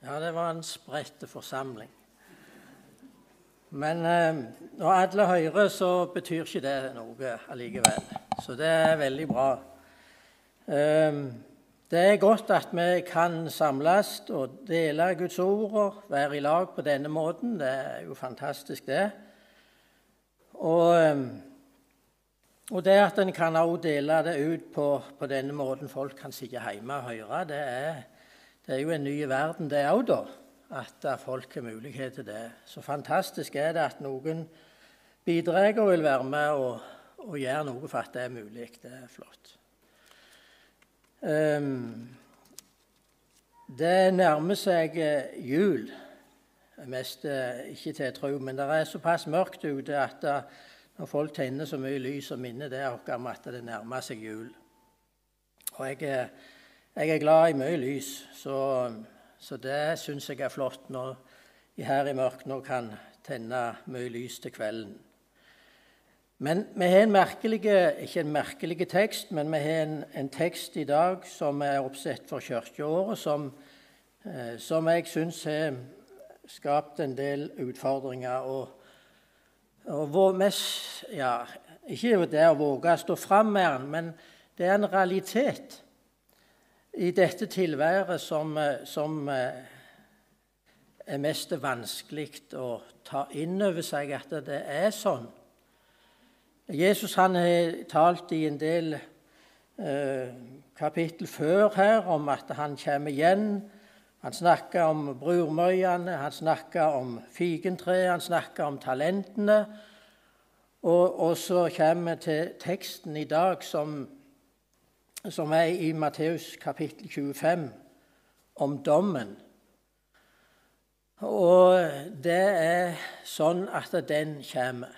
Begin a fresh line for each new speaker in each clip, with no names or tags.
Ja, det var en spredt forsamling. Men eh, når alle hører, så betyr ikke det noe allikevel. Så det er veldig bra. Eh, det er godt at vi kan samles og dele Guds ord og være i lag på denne måten. Det er jo fantastisk, det. Og, eh, og det at en kan også dele det ut på, på, denne måten folk kan sitte hjemme og høre, det er, det er jo en ny verden, det òg, da at folk har mulighet til det. Så fantastisk er det at noen bidrar og vil være med og, og gjøre noe for at det er mulig. Det er flott. Um, det nærmer seg eh, jul. Mest eh, ikke til tro, men det er såpass mørkt ute at eh, når folk tenner så mye lys, og minner det oss om at det nærmer seg jul. Og jeg, jeg er glad i mye lys, så så det syns jeg er flott når vi her i mørket nå kan tenne mye lys til kvelden. Men vi har en merkelig, ikke en merkelig tekst, men vi har en, en tekst i dag som er oppsett for kirkeåret, som, eh, som jeg syns har skapt en del utfordringer. Og, og mest, ja, ikke det å våge å stå fram med den, men det er en realitet i dette tilværet som, eh, som eh, er mest vanskelig å ta inn over seg at det er sånn. Jesus han har talt i en del eh, kapittel før her om at han kommer igjen. Han snakker om brurmøyene, han snakker om figentreet, han snakker om talentene. Og, og så kommer vi til teksten i dag som som er i Matteus kapittel 25, om dommen. Og det er sånn at den kommer.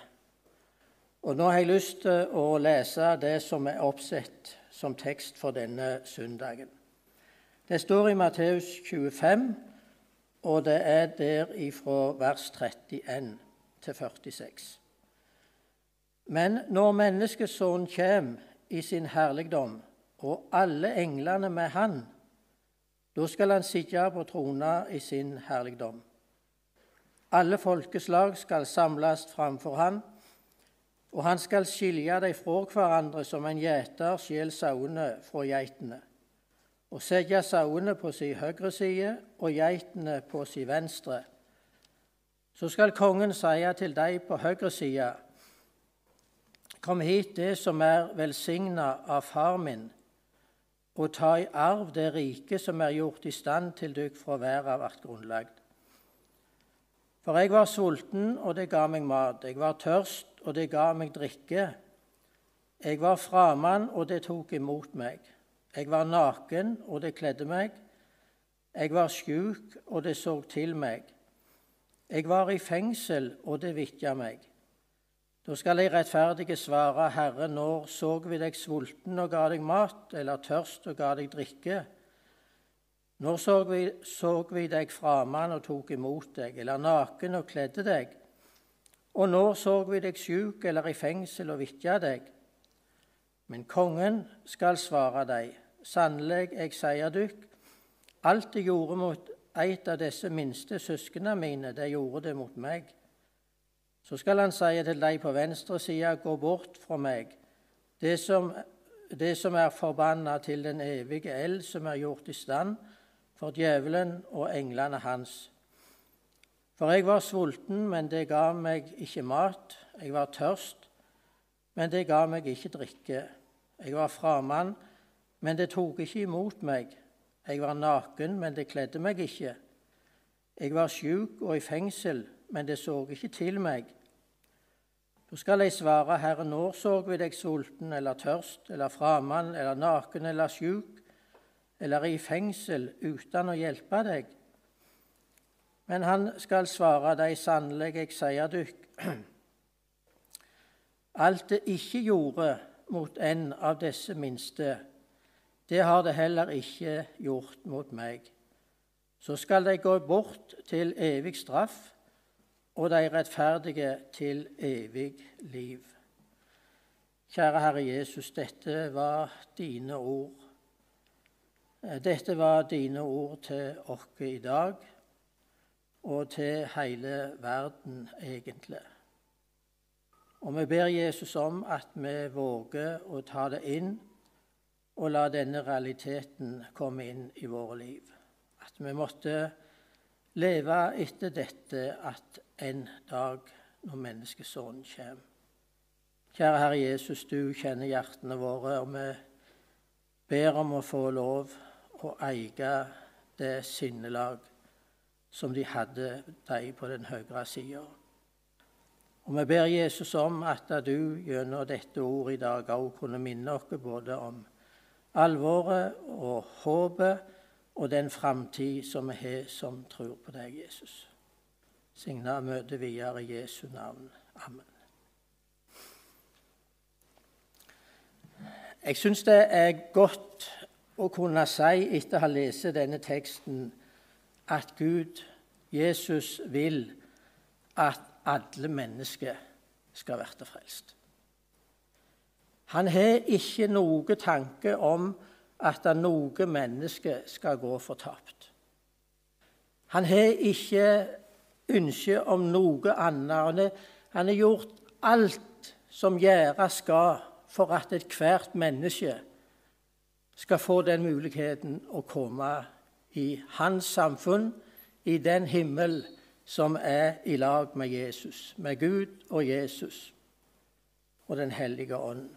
Og nå har jeg lyst til å lese det som er oppsett som tekst for denne søndagen. Det står i Matteus 25, og det er der ifra vers 31 til 46. Men når Menneskesønnen kommer i sin herligdom, og alle englene med han. Da skal han sitte på trona i sin herligdom. Alle folkeslag skal samles framfor han, og han skal skilje dem fra hverandre som en gjeter skjeler sauene fra geitene, og sette sauene på sin høyre side og geitene på sin venstre. Så skal kongen si til dem på høyre side, Kom hit, det som er velsigna av far min og ta i arv det riket som er gjort i stand til dykk fra verda vart grunnlagd. For jeg var sulten, og det ga meg mat. Jeg var tørst, og det ga meg drikke. Jeg var framann, og det tok imot meg. Jeg var naken, og det kledde meg. Jeg var sjuk, og det så til meg. Jeg var i fengsel, og det vitja meg. Da skal de rettferdige svare, Herre, når så vi deg sulten og ga deg mat, eller tørst og ga deg drikke? Når så vi, så vi deg framann og tok imot deg, eller naken og kledde deg? Og når så vi deg sjuk eller i fengsel og vitja deg? Men kongen skal svare deg, sannelig, jeg sier dykk, alt det gjorde mot eit av disse minste søsknene mine, det gjorde det mot meg. Så skal han si til deg på venstre side, gå bort fra meg, det som, det som er forbanna til den evige eld som er gjort i stand for djevelen og englene hans. For jeg var sulten, men det ga meg ikke mat. Jeg var tørst, men det ga meg ikke drikke. Jeg var framann, men det tok ikke imot meg. Jeg var naken, men det kledde meg ikke. Jeg var sjuk og i fengsel, men det så ikke til meg. Da skal de svare, Herre, når så vi deg sulten eller tørst eller framann eller naken eller sjuk eller i fengsel uten å hjelpe deg? Men han skal svare deg sannelig, jeg sier dykk, alt det ikke gjorde mot en av disse minste, det har det heller ikke gjort mot meg. Så skal de gå bort til evig straff og de rettferdige til evig liv. Kjære Herre Jesus, dette var dine ord. Eh, dette var dine ord til oss i dag, og til hele verden, egentlig. Og vi ber Jesus om at vi våger å ta det inn og la denne realiteten komme inn i våre liv. At vi måtte leve etter dette at en dag når menneskesonen kommer. Kjære Herre Jesus, du kjenner hjertene våre, og vi ber om å få lov å eie det sinnelag som de hadde, de på den høyre sida. Og vi ber Jesus om at du gjennom dette ordet i dag òg kunne minne oss både om alvoret og håpet og den framtid som vi har som tror på deg, Jesus. Signa møtet videre i Jesu navn. Amen. Jeg syns det er godt å kunne si etter å ha lest denne teksten at Gud, Jesus, vil at alle mennesker skal bli frelst. Han har ikke noe tanke om at noe menneske skal gå fortapt. Han har ikke ønske om noe annet. Han har gjort alt som gjøres skal for at ethvert menneske skal få den muligheten å komme i hans samfunn, i den himmel som er i lag med Jesus, med Gud og Jesus og Den hellige ånd.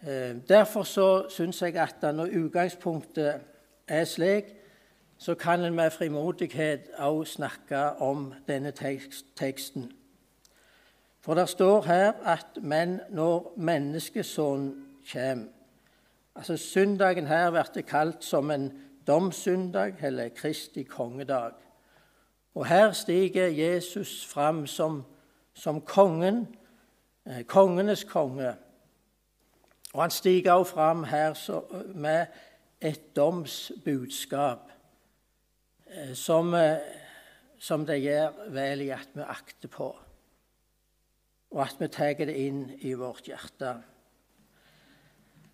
Eh, derfor så syns jeg at når utgangspunktet er slik, så kan en med frimodighet òg snakke om denne teksten. For det står her at men når menneskesonen kommer Altså Søndagen her blir kalt som en domssøndag eller Kristi kongedag. Og her stiger Jesus fram som, som kongen, eh, kongenes konge. Og han stiger også fram her med et domsbudskap som, eh, som det gjør vel i at vi akter på, og at vi tar det inn i vårt hjerte.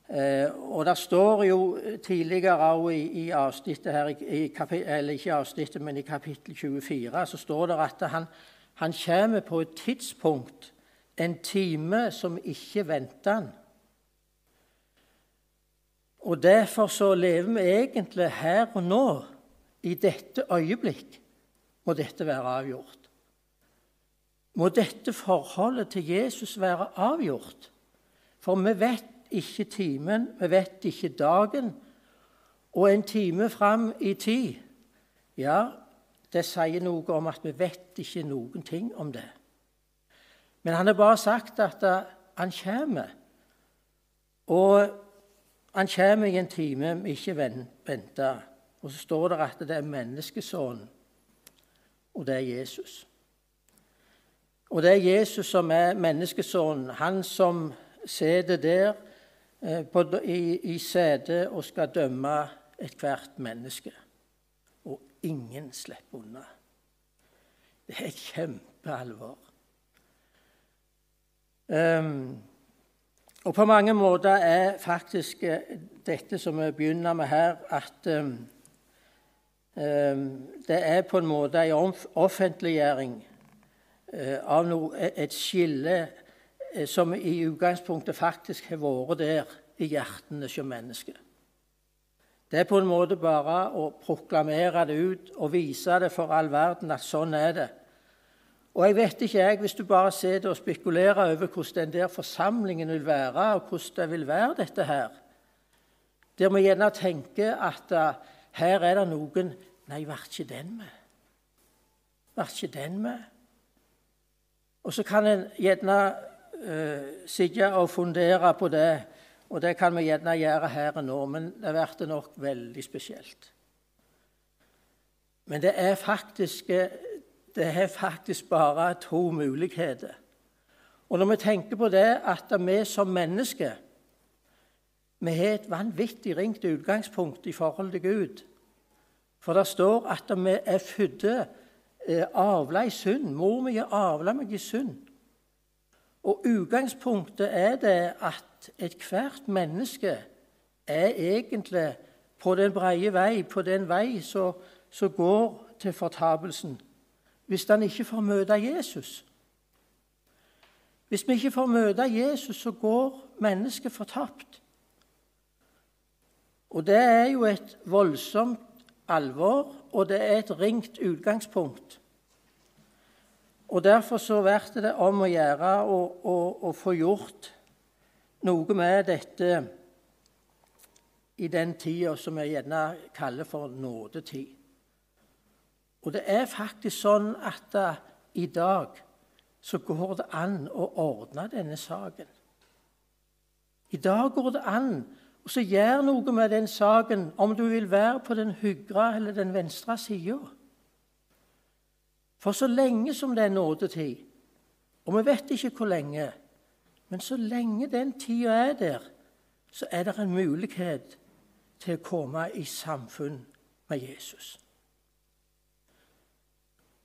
Eh, og Det står jo tidligere òg i, i avsnittet her, i kapittel, eller ikke avsnittet, men i kapittel 24 så står det at han, han kommer på et tidspunkt, en time som ikke venter han. Og Derfor så lever vi egentlig her og nå, i dette øyeblikk, må dette være avgjort. Må dette forholdet til Jesus være avgjort? For vi vet ikke timen, vi vet ikke dagen. Og en time fram i tid Ja, det sier noe om at vi vet ikke noen ting om det. Men han har bare sagt at han kommer. Og han kommer i en time vi ikke venter. Og så står det at det er menneskesønnen, og det er Jesus. Og det er Jesus som er menneskesønnen, han som sitter der på, i, i setet og skal dømme ethvert menneske. Og ingen slipper unna. Det er kjempealvor. Um, og på mange måter er faktisk eh, dette som vi begynner med her, at um, det er på en måte en offentliggjøring uh, av et skille uh, som i utgangspunktet faktisk har vært der i hjertene hos mennesker. Det er på en måte bare å proklamere det ut og vise det for all verden at sånn er det. Og jeg vet ikke, jeg, hvis du bare sitter og spekulerer over hvordan den der forsamlingen vil være, og hvordan det vil være, dette her Der vi gjerne tenker at uh, her er det noen Nei, var ikke den med? Var ikke den med? Og så kan en gjerne uh, sitte og fundere på det, og det kan vi gjerne gjøre her og nå, men det blir nok veldig spesielt. Men det er faktisk det er faktisk bare to muligheter. Og når vi tenker på det at vi som mennesker vi har et vanvittig ringt utgangspunkt i forhold til Gud. For det står at vi er født eh, avla i synd. Mor mi er avla meg i synd. Og utgangspunktet er det at ethvert menneske er egentlig på den breie vei, på den vei som går til fortapelsen, hvis han ikke får møte Jesus. Hvis vi ikke får møte Jesus, så går mennesket fortapt. Og det er jo et voldsomt alvor, og det er et ringt utgangspunkt. Og Derfor så blir det om å gjøre å, få gjort noe med dette i den tida som vi gjerne kaller for nådetid. Og det er faktisk sånn at da, eh, i dag så går det an å ordne denne saken. I dag går det an å gjør noe med den saken, om du vil være på den høyre eller den venstre sida. For så lenge som det er nådetid, og vi vet ikke hvor lenge, men så lenge den tida er der, så er det en mulighet til å komme i samfunn med Jesus.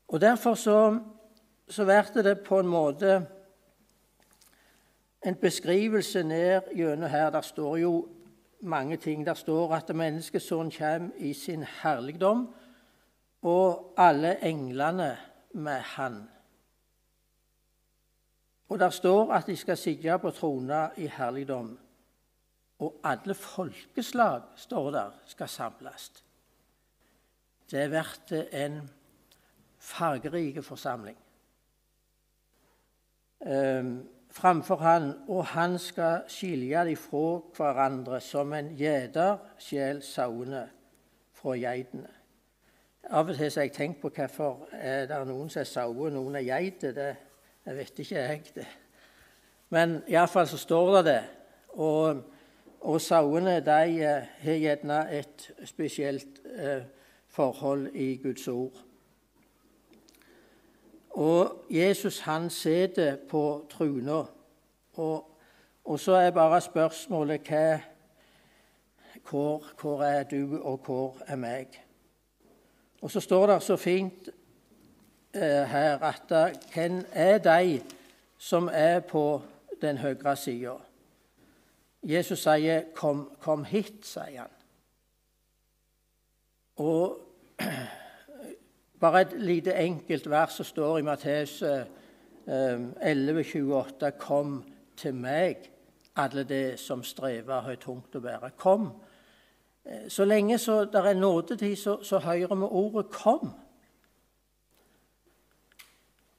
Og Derfor så, så blir det på en måte en beskrivelse ned gjennom her. Der står jo mange ting. Der står at menneskesønnen kommer i sin herligdom, og alle englene med Han. Og der står at de skal sitte på trona i herligdom. Og alle folkeslag, står der, skal samles. Det blir en fargerik forsamling. Um, framfor han, og han skal skilje dem fra hverandre som en gjeter skjeler sauene fra geitene. Av og til har jeg tenkt på hvorfor er det noen som er sauer og noen er geiter. Det, det, vet ikke jeg. det. Men iallfall så står det det. Og, og sauene de eh, har gjerne et spesielt eh, forhold i Guds ord. Og Jesus han sitter på truna. Og, og, så er bare spørsmålet hva, hvor, hvor er du, og hvor er meg? Og så står det så fint eh, her at eh, hvem er de som er på den høyre sida? Jesus sier 'kom, kom hit', sier han. Og bare et lite enkelt vers som står i Matteus 11,28.: eh, 'Kom til meg, alle de som strever og har tungt å bære.' Kom. Eh, så lenge så det er nådetid, så, så hører vi ordet 'kom'.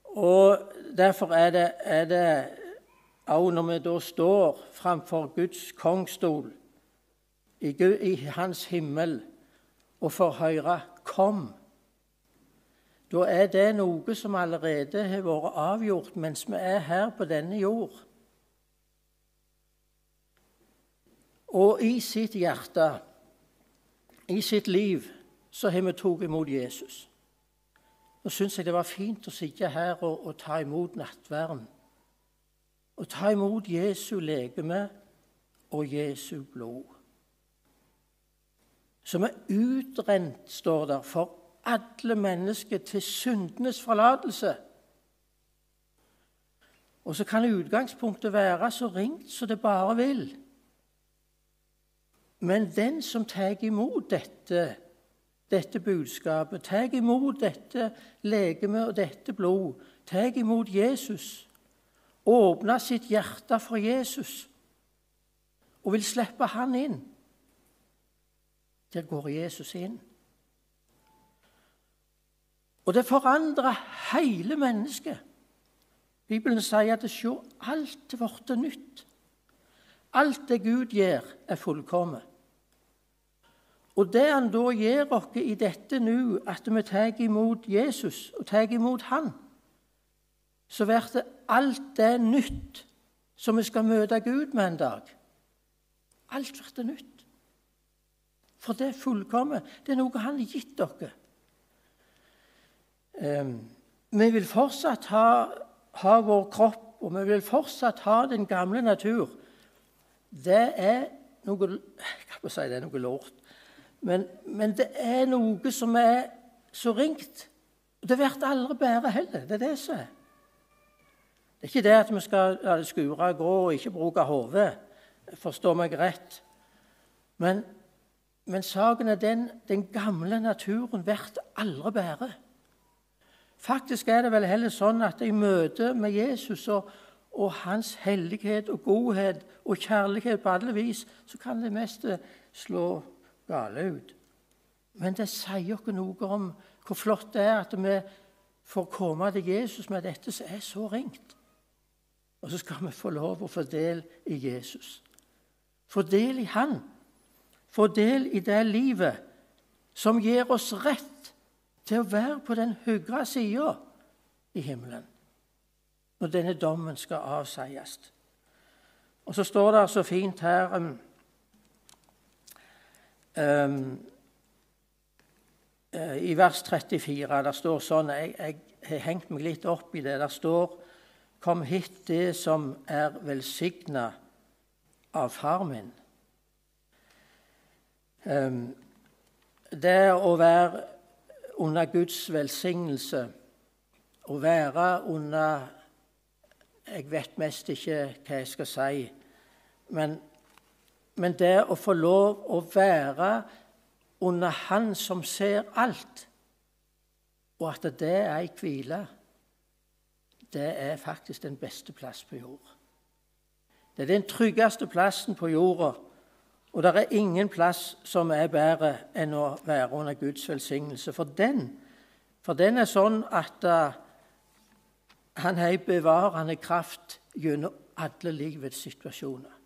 Og Derfor er det, er det også når vi da står framfor Guds kongstol i, Gud, i Hans himmel og får høre 'Kom', da er det noe som allerede har vært avgjort mens vi er her på denne jord. Og i sitt hjerte i sitt liv så har vi tatt imot Jesus. Nå syns jeg det var fint å sitte her og, og ta imot nattverden. Å ta imot Jesu legeme og Jesu blod. Som er utrent, står der, for alle mennesker til syndenes forlatelse. Og så kan utgangspunktet være så ringt som det bare vil. Men den som tar imot dette, dette budskapet, tar imot dette legeme og dette blod, tar imot Jesus, åpner sitt hjerte for Jesus og vil slippe han inn, der går Jesus inn. Og det forandrer hele mennesket. Bibelen sier at se, alt ble nytt. Alt det Gud gjør, er fullkomment. Og det han da gjør oss i dette nå, at vi tar imot Jesus og tar imot Han, så blir det alt det nytt som vi skal møte Gud med en dag. Alt blir nytt. For det er fullkomment. Det er noe Han har gitt dere. Um, vi vil fortsatt ha, ha, vår kropp, og vi vil fortsatt ha den gamle natur. Det er noe Jeg kan si det er noe lort. Men, men, det er noe som er så ringt. Det blir aldri bedre heller. Det er det som er. Det er ikke det at vi skal la det skure grå og ikke bruke hodet. Forstå meg rett. Men, men saken er den den gamle naturen blir aldri bedre. Faktisk er det vel heller sånn at i møte med Jesus og, og hans hellighet og godhet og kjærlighet på alle vis, så kan det meste slå gale ut. Men det sier oss noe om hvor flott det er at vi får komme til Jesus med dette som er så ringt. Og så skal vi få lov å få del i Jesus. Få del i Han. Få del i det livet som gir oss rett til å være på den høyre sida i himmelen når denne dommen skal avsies. Og så står det så fint her um, um, I vers 34 der står sånn Jeg, jeg har hengt meg litt opp i det. Der står Kom hit, det som er velsigna av far min. Um, det å være under Guds velsignelse, å være under Jeg vet mest ikke hva jeg skal si, men, men det å få lov å være under Han som ser alt, og at det er ei hvile, det er faktisk den beste plass på jord. Det er den tryggeste plassen på jorda. Og det er ingen plass som er bedre enn å være under Guds velsignelse. For den, for den er sånn at uh, han har en bevarende kraft gjennom alle livets situasjoner.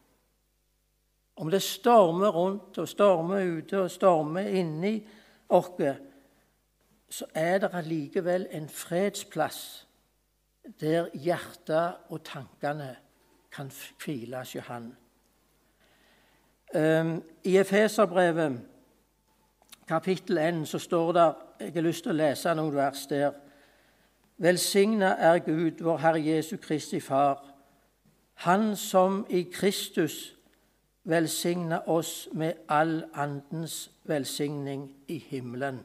Om det stormer rundt og stormer ute og stormer inni oss, så er det allikevel en fredsplass der hjertet og tankene kan hvile hos Han. Ehm, I Efeserbrevet kapittel 1 så står det Jeg har lyst til å lese noen vers der. Velsigna er Gud, vår Herre Jesu Kristi Far, Han som i Kristus velsigna oss med all andens velsigning i himmelen.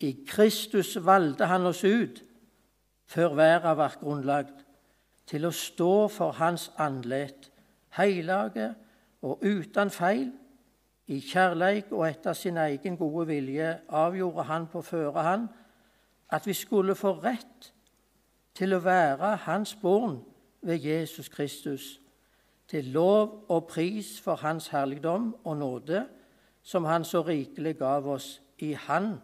I Kristus valgte Han oss ut før verden ble grunnlagt, til å stå for Hans andlet, hellige og uten feil, i kjærleik og etter sin egen gode vilje avgjorde han på førehånd at vi skulle få rett til å være hans barn ved Jesus Kristus, til lov og pris for hans herligdom og nåde, som han så rikelig gav oss i Han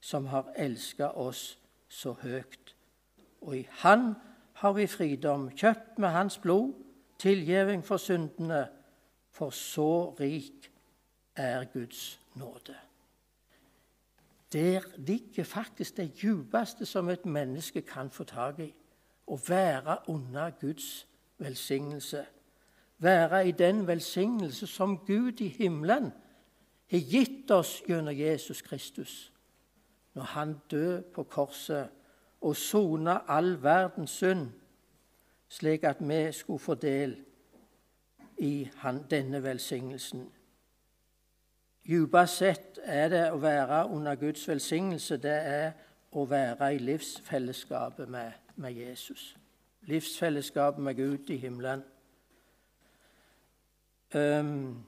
som har elska oss så høyt. Og i Han har vi fridom, kjøpt med Hans blod, tilgjeving for syndene, for så rik er Guds nåde. Der ligger faktisk det djupeste som et menneske kan få tak i. Å være under Guds velsignelse. Være i den velsignelse som Gud i himmelen har gitt oss gjennom Jesus Kristus. Når han døde på korset og sona all verdens synd, slik at vi skulle få del i han, denne velsignelsen. Djupest sett er det å være under Guds velsignelse det er å være i livsfellesskapet med, med Jesus. Livsfellesskapet med Gud i himmelen. Um,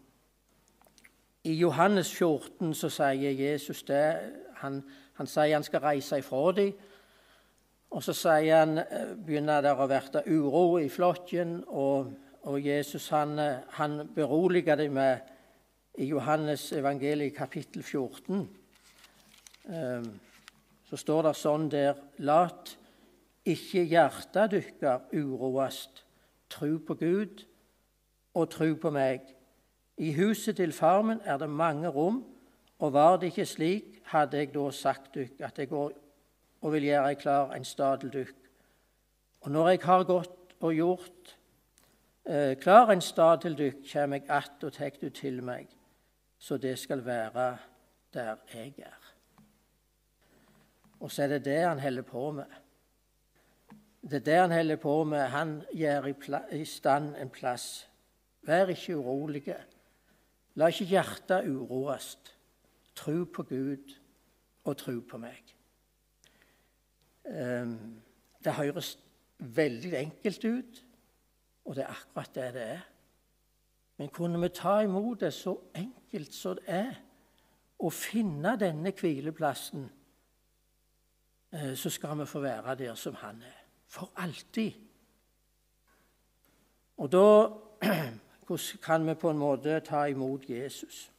I Johannes 14 så sier Jesus det. Han, han sier han skal reise ifra dem. Og så sier han, eh, begynner det å bli uro i flokken. og og Jesus han, han beroliger dem med i Johannes evangeliet kapittel 14. Ehm, så står det sånn der Lat ikke hjertet dykkar uroast. Tru på Gud og tru på meg. I huset til far min er det mange rom, og var det ikke slik, hadde jeg da sagt dykk at jeg går og vil gjøre klar en stad til dykk. Og når jeg har gått og gjort klar en stad til dykk, kjem eg att og tek du til meg, så det skal være der jeg er. Og så er det det han holder på med. Det er det han holder på med. Han gjør i, i stand en plass. Vær ikke urolige. La ikke hjertet uroes. Tro på Gud og tro på meg. Um, det høres veldig enkelt ut. Og det er akkurat det det er. Men kunne vi ta imot det så enkelt som det er, og finne denne hvileplassen, eh, så skal vi få være der som han er. For alltid. Og da kan vi på en måte ta imot Jesus.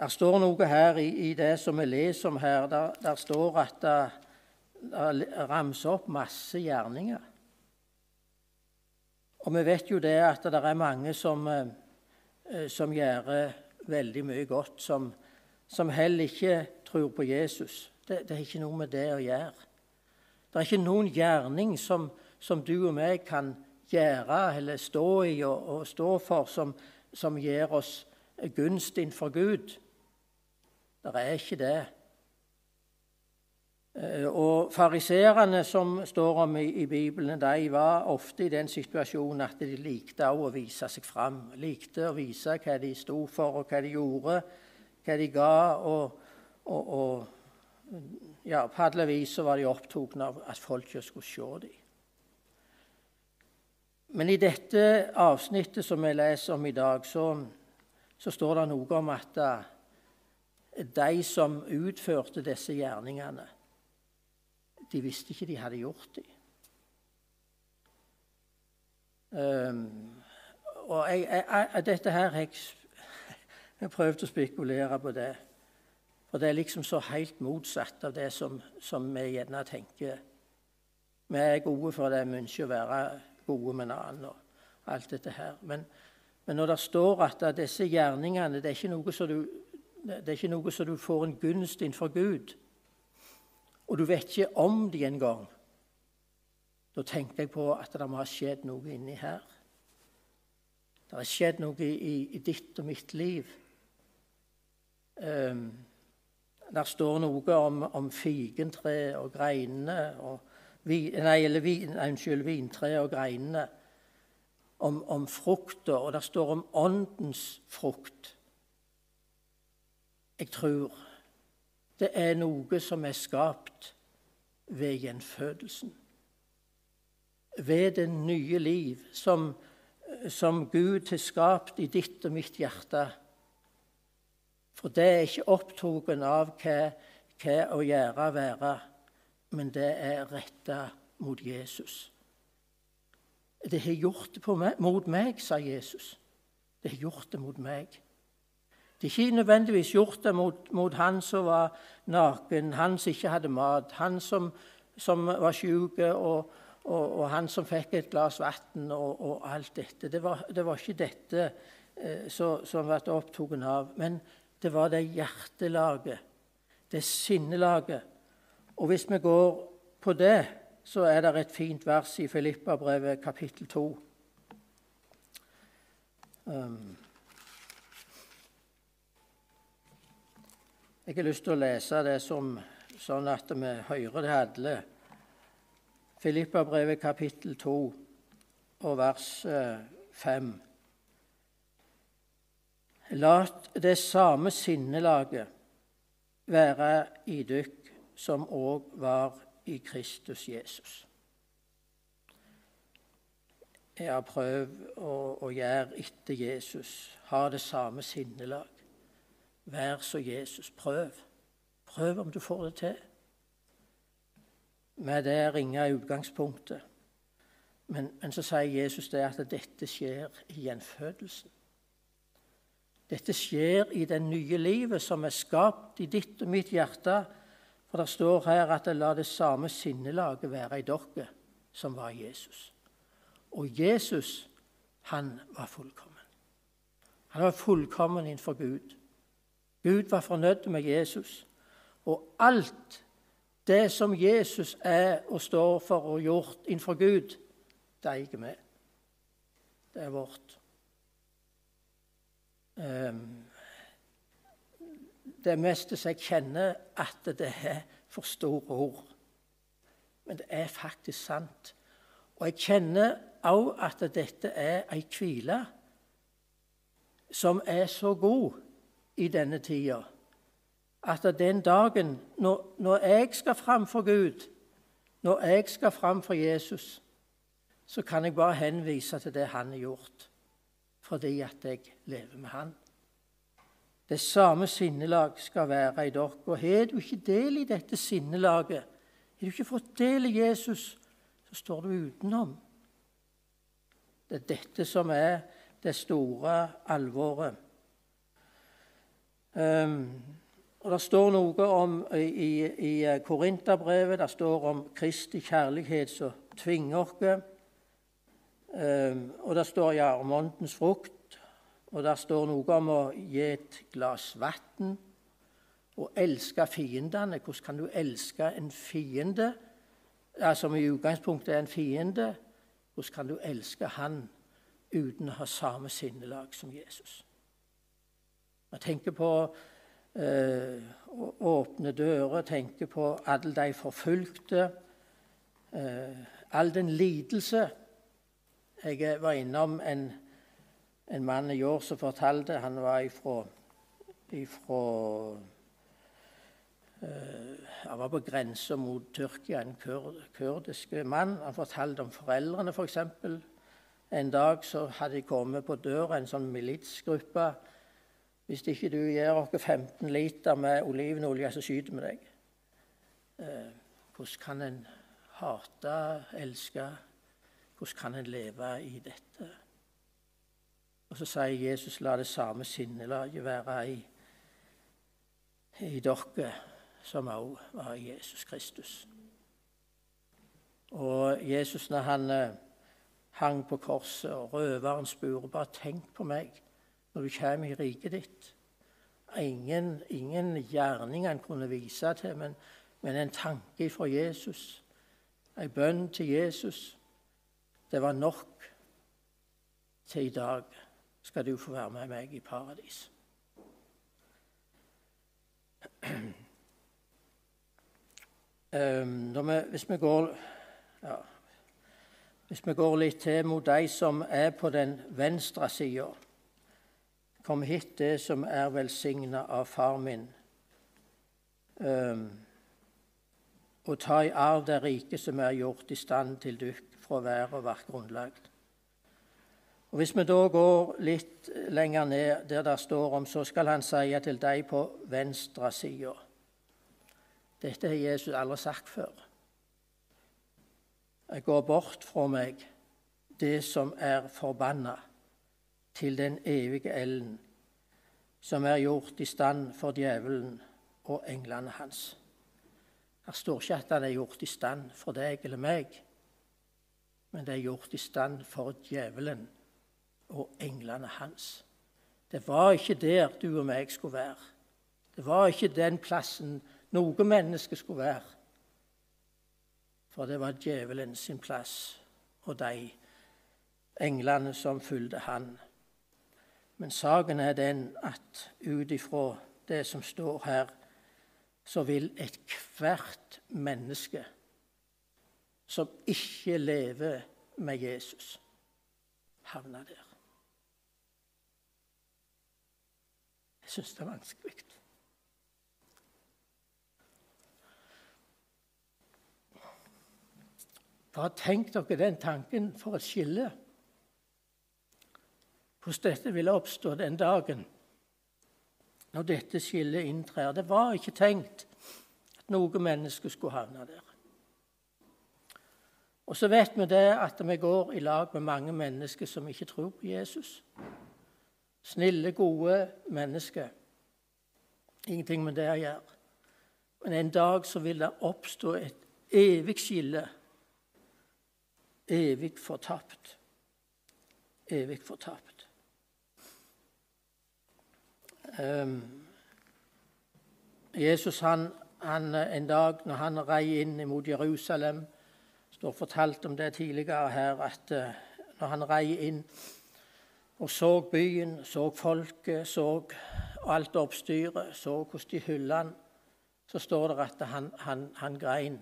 Det står noe her i, i, det som vi leser om her. Der, der står at det ramser opp masse gjerninger. Og vi vet jo det at det er mange som, eh, som gjør veldig mye godt, som, som, heller ikke tror på Jesus. Det, det, er ikke noe med det å gjøre. Det er ikke noen gjerning som, som du og meg kan gjøre eller stå i og, og stå for, som, som gir oss gunst innenfor Gud. Det er ikke det. Eh, og Fariserene som står om i, i, Bibelen, de var ofte i den situasjonen at de likte å vise seg fram. Likte å vise hva de sto for, og hva de gjorde, hva de ga. Og, og, og ja, på alle vis var de opptatt av at folk ikke skulle se dem. Men i dette avsnittet som vi leser om i dag, så, så står det noe om at de som utførte disse gjerningene, de visste ikke de hadde gjort det. Um, og jeg, jeg, jeg, dette her jeg, jeg prøvd å spekulere på det. For det er liksom så helt motsatt av det som, som vi gjerne tenker. Vi er gode for det, vi ønsker å være gode med en annen og alt dette her. Men, men når det står at disse gjerningene det er ikke noe som du du får en gunst innenfor Gud, og du vet ikke om de engang. Da tenkte jeg på at det må ha skjedd noe inni her. Det har skjedd noe i, i, ditt og mitt liv. Um, der står noe om, om figentre og greinene og, Nei, eller vin, unnskyld, vintre og greinene. Om, om frukta, og det står om åndens frukt. Jeg tror det er noe som er skapt ved gjenfødelsen. Ved det nye liv som, som Gud har skapt i ditt og mitt hjerte. For det er ikke opptatt av hva, hva å gjøre og være, men det er retta mot Jesus. Det har gjort det meg, mot meg, sa Jesus. Det har gjort det mot meg. Det er ikke nødvendigvis gjort det mot, mot han som var naken, han som ikke hadde mat, han som, som var syk, og, og, og, han som fikk et glass vann, og, og, alt dette. Det var, det var ikke dette eh, som, ble opptatt av, men det var det hjertelaget, det sinnelaget. Og hvis vi går på det, så er det et fint vers i Filippabrevet kapittel 2. Um, Jeg har lyst til å lese det som, sånn at vi hører det alle. Filippabrevet kapittel 2 og vers 5. Eh, La det samme sinnelaget være i dykk som òg var i Kristus Jesus. Jeg har prøvd å, å gjøre etter Jesus, ha det samme sinnelag. Vær så Jesus. Prøv. Prøv om du får det til. Med det ringe utgangspunktet. Men, men, så sier Jesus det at dette skjer i gjenfødelsen. Dette skjer i det nye livet som er skapt i ditt og mitt hjerte. For det står her at det la det samme sinnelaget være i dere som var Jesus. Og Jesus, han var fullkommen. Han var fullkommen innenfor Gud. Gud var fornøyd med Jesus. Og alt det som Jesus er og står for og gjort innenfor Gud, det eier vi. Det er vårt. Um, det meste som jeg kjenner, at det er for store ord. Men det er faktisk sant. Og jeg kjenner òg at dette er ei hvile som er så god i denne tida. At den dagen når, når jeg skal fram for Gud, når jeg skal fram for Jesus, så kan jeg bare henvise til det han har gjort. fordi at jeg lever med Han. Det samme sinnelag skal være i dere. Og har du ikke del i dette sinnelaget, har du ikke fått del i Jesus, så står du utenom. Det er dette som er det store alvoret. Um, og Det står noe om i, i Korinterbrevet det står om Kristi kjærlighet som tvinger oss. Um, og det står ja, om åndens frukt. Og det står noe om å gi et glass vann og elske fiendene. Hvordan kan du elske en fiende, som i utgangspunktet er en fiende? Hvordan kan du elske han uten å ha samme sinnelag som Jesus? Jeg tenker på eh, åpne dører, tenker på alle de forfulgte, eh, all den lidelse. Jeg var innom en en mann i år som fortalte Han var ifra, ifra uh, Han var på grensa mot Tyrkia, en kur, kurdisk mann. Han fortalte om foreldrene, f.eks. For en dag så hadde de kommet på døra, en sånn militsgruppe. 'Hvis ikke du gir oss 15 liter med olivenolje, så skyter vi deg.' Uh, hvordan kan en hate, elske? Hvordan kan en leve i dette? Og så sier Jesus la det samme sinnelaget være i, i dere som òg var i Jesus Kristus. Og Jesus, når han eh, hang på korset, og røveren spurte bare tenk på meg når du kommer i riket ditt. Ingen, ingen gjerning han kunne vise til, men, men en tanke fra Jesus. En bønn til Jesus. Det var nok til i dag skal du få være med meg i paradis. Um, vi, hvis, vi går, ja, hvis vi går litt til mot de som er på den venstre sida Kom hit, det som er velsigna av far min, um, og ta i arv det rike som er gjort i stand til dykk fra vær og være grunnlag. Og Hvis vi da går litt lenger ned, der det står om så skal han si til deg på venstre side Dette har Jesus aldri sagt før. Jeg går bort fra meg det som er forbanna, til den evige elden, som er gjort i stand for djevelen og englene hans. Her står ikke at han er gjort i stand for deg eller meg, men det er gjort i stand for djevelen og englene hans. Det var ikke der du og meg skulle være. Det var ikke den plassen noe menneske skulle være. For det var djevelen sin plass og de englene som fulgte han. Men saken er den at ut ifra det som står her, så vil ethvert menneske som ikke lever med Jesus, havne der. Jeg syns det er vanskelig. Bare tenk dere den tanken for et skille. Hvordan dette ville oppstå den dagen når dette skillet inntrer. Det var ikke tenkt at noe menneske skulle havne der. Og så vet vi det at vi går i lag med mange mennesker som ikke tror på Jesus. Snille, gode mennesker. Ingenting med det å gjøre. Men en dag så vil det oppstå et evig skille. Evig fortapt. Evig fortapt. Um, Jesus han, han, en dag når han rei inn mot Jerusalem Det står fortalt om det tidligere her, at uh, når han rei inn og så byen, så folket, så alt oppstyret, så hvordan de hylla han, så står det at han, han, han grein.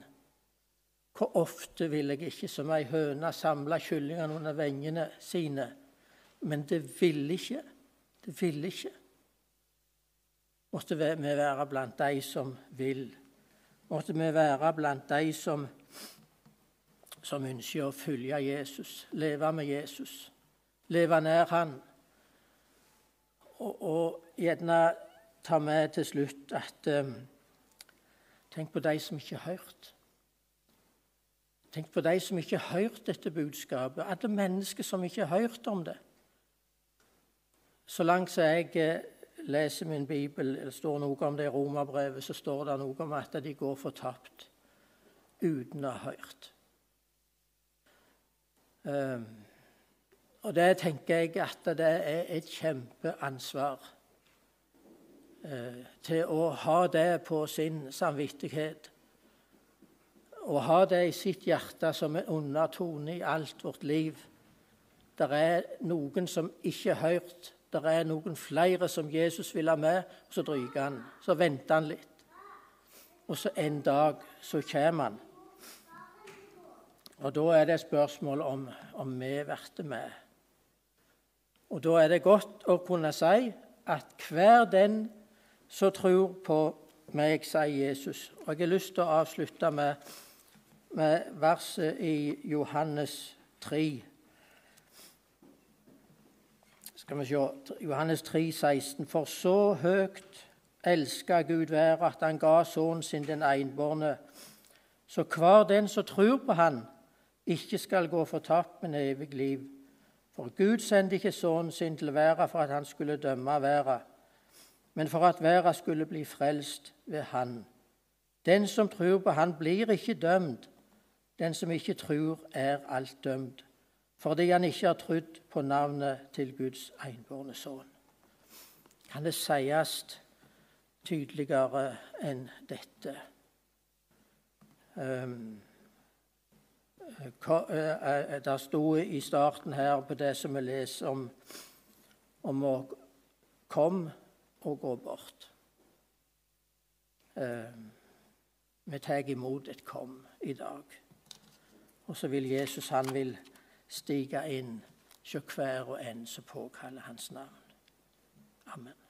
Hvor ofte vil jeg ikke som ei høne samle kyllingene under vengene sine? Men det ville ikke. Det ville ikke. Måtte vi være blant de som vil. Måtte vi være blant de som, som ønsker å følge Jesus, leve med Jesus leve nær Han og, gjerne ta med til slutt at um, Tenk på de som ikke har hørt. Tenk på de som ikke har hørt dette budskapet. Alle mennesker som ikke har hørt om det. Så langt som jeg eh, leser min bibel, det står noe om det i romerbrevet, så står det noe om at de går fortapt uten å ha hørt. Um, og det tenker jeg at det er et kjempeansvar uh, til å ha det på sin samvittighet. Å ha det i sitt hjerte som en undertone i alt vårt liv. Det er noen som ikke har hørt det er noen flere som Jesus vil ha med, så dryger han. Så venter han litt. Og så en dag så kommer han. Og da er det spørsmål om, om vi blir med. Og da er det godt å kunne si at hver den som tror på meg, sier Jesus. Og jeg har lyst til å avslutte med, med verset i Johannes 3. Skal vi se Johannes 3, 16. For så høyt elska Gud været at han ga sønnen sin den enbårne, så hver den som tror på han, ikke skal gå fortapt, men evig liv. For Gud sendte ikke sønnen sin til verden for at han skulle dømme verden, men for at verden skulle bli frelst ved han. Den som tror på han, blir ikke dømt. Den som ikke tror, er alt dømt fordi han ikke har trodd på navnet til Guds enbårne sønn. Kan det sies tydeligere enn dette? Um, det sto i starten her på det som vi leser om, om å komme og gå bort. Um, vi tar imot et 'kom' i dag. Og så vil Jesus han vil stige inn hos hver og en som påkaller hans navn. Amen.